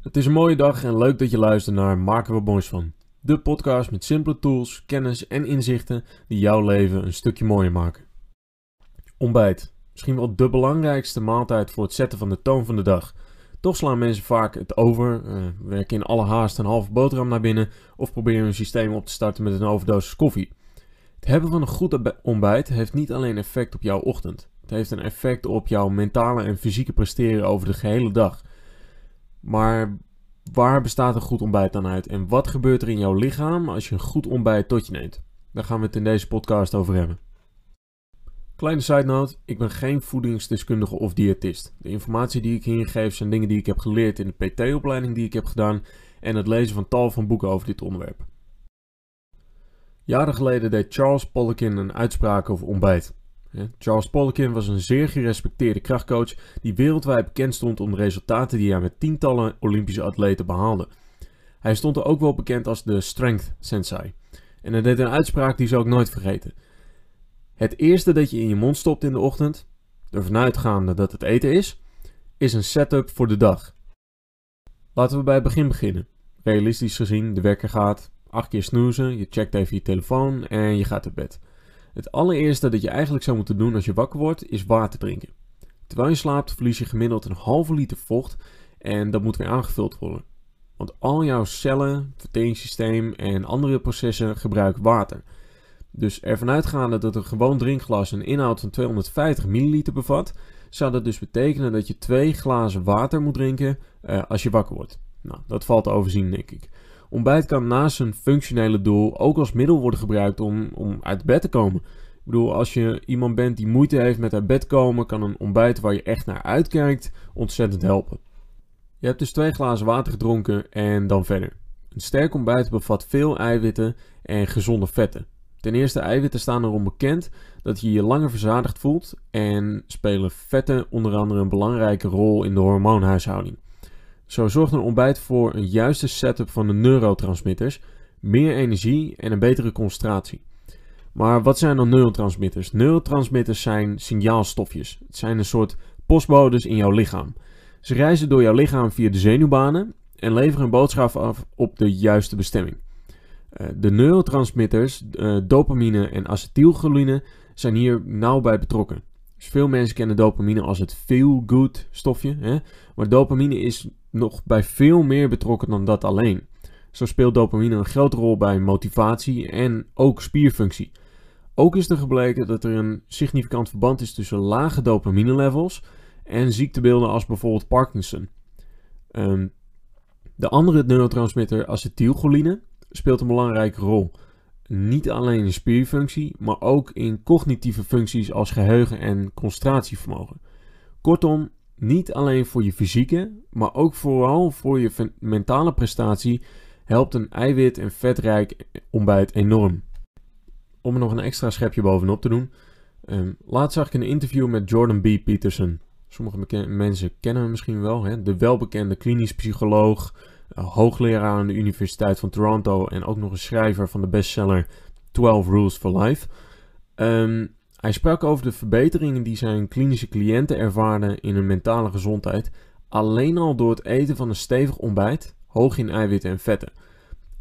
Het is een mooie dag en leuk dat je luistert naar Maken we Moois van. De podcast met simpele tools, kennis en inzichten die jouw leven een stukje mooier maken. Ontbijt. Misschien wel de belangrijkste maaltijd voor het zetten van de toon van de dag. Toch slaan mensen vaak het over, uh, werken in alle haast een halve boterham naar binnen of proberen hun systeem op te starten met een overdosis koffie. Het hebben van een goed ontbijt heeft niet alleen effect op jouw ochtend. Het heeft een effect op jouw mentale en fysieke presteren over de gehele dag. Maar waar bestaat een goed ontbijt dan uit? En wat gebeurt er in jouw lichaam als je een goed ontbijt tot je neemt? Daar gaan we het in deze podcast over hebben. Kleine side note, ik ben geen voedingsdeskundige of diëtist. De informatie die ik hier geef zijn dingen die ik heb geleerd in de PT-opleiding die ik heb gedaan en het lezen van tal van boeken over dit onderwerp. Jaren geleden deed Charles Poliquin een uitspraak over ontbijt. Charles Poliquin was een zeer gerespecteerde krachtcoach die wereldwijd bekend stond om de resultaten die hij met tientallen Olympische atleten behaalde. Hij stond er ook wel bekend als de Strength Sensei. En hij deed een uitspraak die zou ik nooit vergeten. Het eerste dat je in je mond stopt in de ochtend, ervan uitgaande dat het eten is, is een setup voor de dag. Laten we bij het begin beginnen. Realistisch gezien, de wekker gaat, acht keer snoezen, je checkt even je telefoon en je gaat naar bed. Het allereerste dat je eigenlijk zou moeten doen als je wakker wordt, is water drinken. Terwijl je slaapt, verlies je gemiddeld een halve liter vocht en dat moet weer aangevuld worden. Want al jouw cellen, verteringssysteem en andere processen gebruiken water. Dus ervan uitgaande dat een gewoon drinkglas een inhoud van 250 milliliter bevat, zou dat dus betekenen dat je twee glazen water moet drinken uh, als je wakker wordt. Nou, dat valt te overzien, denk ik. Ontbijt kan naast zijn functionele doel ook als middel worden gebruikt om, om uit bed te komen. Ik bedoel, als je iemand bent die moeite heeft met uit bed komen, kan een ontbijt waar je echt naar uitkijkt ontzettend helpen. Je hebt dus twee glazen water gedronken en dan verder. Een sterk ontbijt bevat veel eiwitten en gezonde vetten. Ten eerste, eiwitten staan erom bekend dat je je langer verzadigd voelt en spelen vetten onder andere een belangrijke rol in de hormoonhuishouding. Zo zorgt een ontbijt voor een juiste setup van de neurotransmitters, meer energie en een betere concentratie. Maar wat zijn dan neurotransmitters? Neurotransmitters zijn signaalstofjes. Het zijn een soort postbodes in jouw lichaam. Ze reizen door jouw lichaam via de zenuwbanen en leveren een boodschap af op de juiste bestemming. Eh, de neurotransmitters, eh, dopamine en acetylcholine, zijn hier nauw bij betrokken. Dus veel mensen kennen dopamine als het feel-good stofje. Hè? Maar dopamine is nog bij veel meer betrokken dan dat alleen. Zo speelt dopamine een grote rol bij motivatie en ook spierfunctie. Ook is er gebleken dat er een significant verband is tussen lage dopamine levels en ziektebeelden als bijvoorbeeld Parkinson. Ehm, de andere neurotransmitter acetylcholine speelt een belangrijke rol. Niet alleen in spierfunctie, maar ook in cognitieve functies als geheugen en concentratievermogen. Kortom, niet alleen voor je fysieke, maar ook vooral voor je mentale prestatie helpt een eiwit- en vetrijk ontbijt enorm. Om er nog een extra schepje bovenop te doen. Um, laatst zag ik een interview met Jordan B. Peterson. Sommige mensen kennen hem misschien wel. Hè? De welbekende klinisch psycholoog, uh, hoogleraar aan de Universiteit van Toronto en ook nog een schrijver van de bestseller 12 Rules for Life. Um, hij sprak over de verbeteringen die zijn klinische cliënten ervaren in hun mentale gezondheid, alleen al door het eten van een stevig ontbijt, hoog in eiwitten en vetten.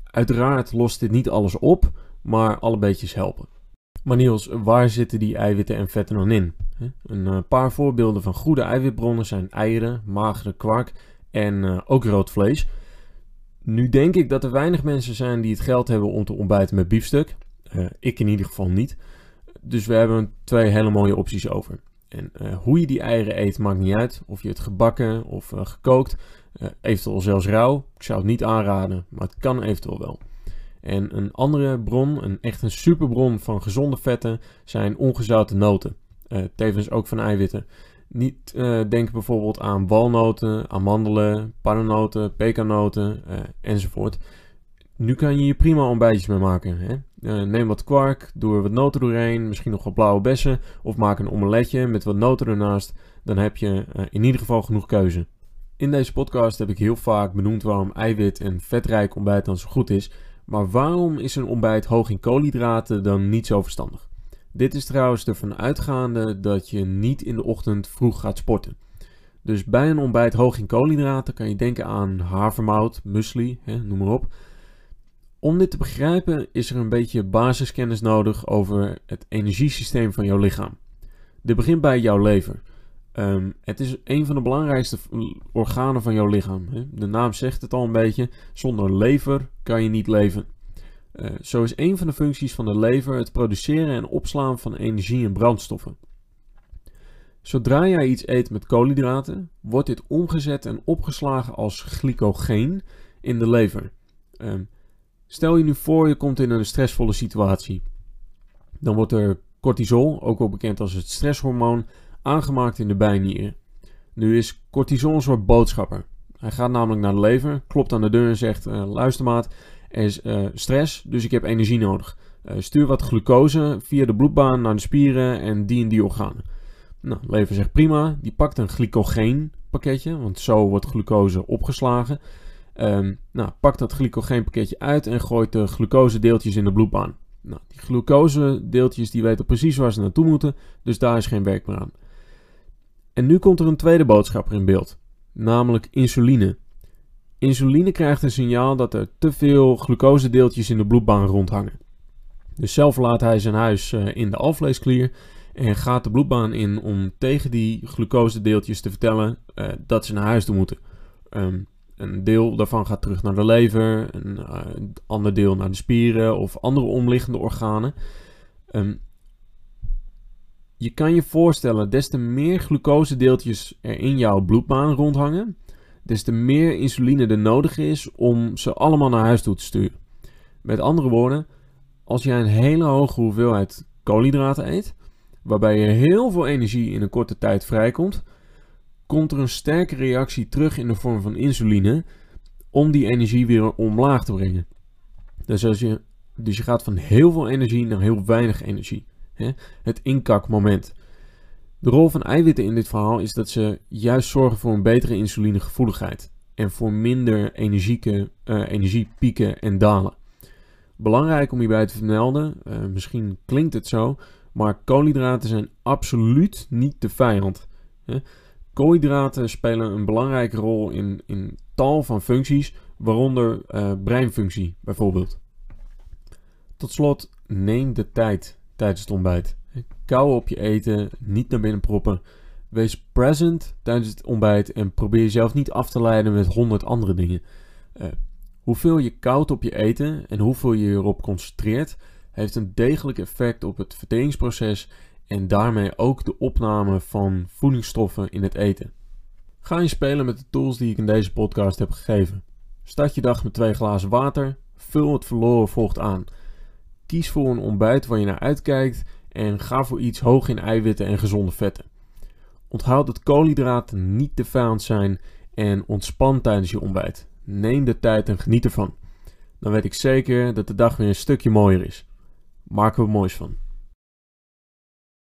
Uiteraard lost dit niet alles op, maar alle beetjes helpen. Maar Niels, waar zitten die eiwitten en vetten dan in? Een eh, paar voorbeelden van goede eiwitbronnen zijn eieren, magere kwark en uh, ook rood vlees. Nu denk ik dat er weinig mensen zijn die het geld hebben om te ontbijten met biefstuk. Uh, ik in ieder geval niet. Dus we hebben twee hele mooie opties over. En uh, hoe je die eieren eet maakt niet uit. Of je het gebakken of uh, gekookt. Uh, eventueel zelfs rauw. Ik zou het niet aanraden, maar het kan eventueel wel. En een andere bron, een echt een superbron van gezonde vetten, zijn ongezouten noten. tevens ook van eiwitten. Niet denk bijvoorbeeld aan walnoten, amandelen, pannennoten, pekanoten enzovoort. Nu kan je hier prima ontbijtjes mee maken. Hè? Uh, neem wat kwark, doe er wat noten doorheen, misschien nog wat blauwe bessen. Of maak een omeletje met wat noten ernaast. Dan heb je uh, in ieder geval genoeg keuze. In deze podcast heb ik heel vaak benoemd waarom eiwit en vetrijk ontbijt dan zo goed is. Maar waarom is een ontbijt hoog in koolhydraten dan niet zo verstandig? Dit is trouwens ervan uitgaande dat je niet in de ochtend vroeg gaat sporten. Dus bij een ontbijt hoog in koolhydraten kan je denken aan havermout, muesli, hè, noem maar op. Om dit te begrijpen is er een beetje basiskennis nodig over het energiesysteem van jouw lichaam. Dit begint bij jouw lever. Um, het is een van de belangrijkste organen van jouw lichaam. Hè? De naam zegt het al een beetje. Zonder lever kan je niet leven. Uh, zo is een van de functies van de lever het produceren en opslaan van energie en brandstoffen. Zodra jij iets eet met koolhydraten, wordt dit omgezet en opgeslagen als glycogeen in de lever. Um, stel je nu voor je komt in een stressvolle situatie. Dan wordt er cortisol, ook wel bekend als het stresshormoon, aangemaakt in de bijnieren. Nu is cortisol een soort boodschapper. Hij gaat namelijk naar de lever, klopt aan de deur en zegt: uh, Luister maat, er is uh, stress, dus ik heb energie nodig. Uh, stuur wat glucose via de bloedbaan naar de spieren en die en die organen. Nou, lever zegt prima. Die pakt een glycogeenpakketje, want zo wordt glucose opgeslagen. Um, nou, pakt dat glycogeenpakketje uit en gooit de glucosedeeltjes in de bloedbaan. Nou, die glucosedeeltjes die weten precies waar ze naartoe moeten, dus daar is geen werk meer aan. En nu komt er een tweede boodschapper in beeld, namelijk insuline. Insuline krijgt een signaal dat er te veel glucosedeeltjes in de bloedbaan rondhangen. Dus zelf laat hij zijn huis uh, in de alvleesklier en gaat de bloedbaan in om tegen die glucosedeeltjes te vertellen uh, dat ze naar huis toe moeten. Um, een deel daarvan gaat terug naar de lever, een uh, ander deel naar de spieren of andere omliggende organen. Um, je kan je voorstellen, des te meer glucosedeeltjes er in jouw bloedbaan rondhangen, des te meer insuline er nodig is om ze allemaal naar huis toe te sturen. Met andere woorden, als jij een hele hoge hoeveelheid koolhydraten eet, waarbij je heel veel energie in een korte tijd vrijkomt, komt er een sterke reactie terug in de vorm van insuline om die energie weer omlaag te brengen. Dus, als je, dus je gaat van heel veel energie naar heel weinig energie. Hè? Het inkakmoment. De rol van eiwitten in dit verhaal is dat ze juist zorgen voor een betere insulinegevoeligheid en voor minder energieke, uh, energiepieken en dalen. Belangrijk om hierbij te vermelden, uh, misschien klinkt het zo, maar koolhydraten zijn absoluut niet de vijand. Hè? Koolhydraten spelen een belangrijke rol in, in tal van functies, waaronder uh, breinfunctie bijvoorbeeld. Tot slot, neem de tijd tijdens het ontbijt. Kou op je eten, niet naar binnen proppen. Wees present tijdens het ontbijt en probeer jezelf niet af te leiden met honderd andere dingen. Uh, hoeveel je koud op je eten en hoeveel je erop concentreert, heeft een degelijk effect op het verteringsproces en daarmee ook de opname van voedingsstoffen in het eten. Ga je spelen met de tools die ik in deze podcast heb gegeven. Start je dag met twee glazen water, vul het verloren volgt aan. Kies voor een ontbijt waar je naar uitkijkt en ga voor iets hoog in eiwitten en gezonde vetten. Onthoud dat koolhydraten niet de vijand zijn en ontspan tijdens je ontbijt. Neem de tijd en geniet ervan. Dan weet ik zeker dat de dag weer een stukje mooier is. Maken we moois van.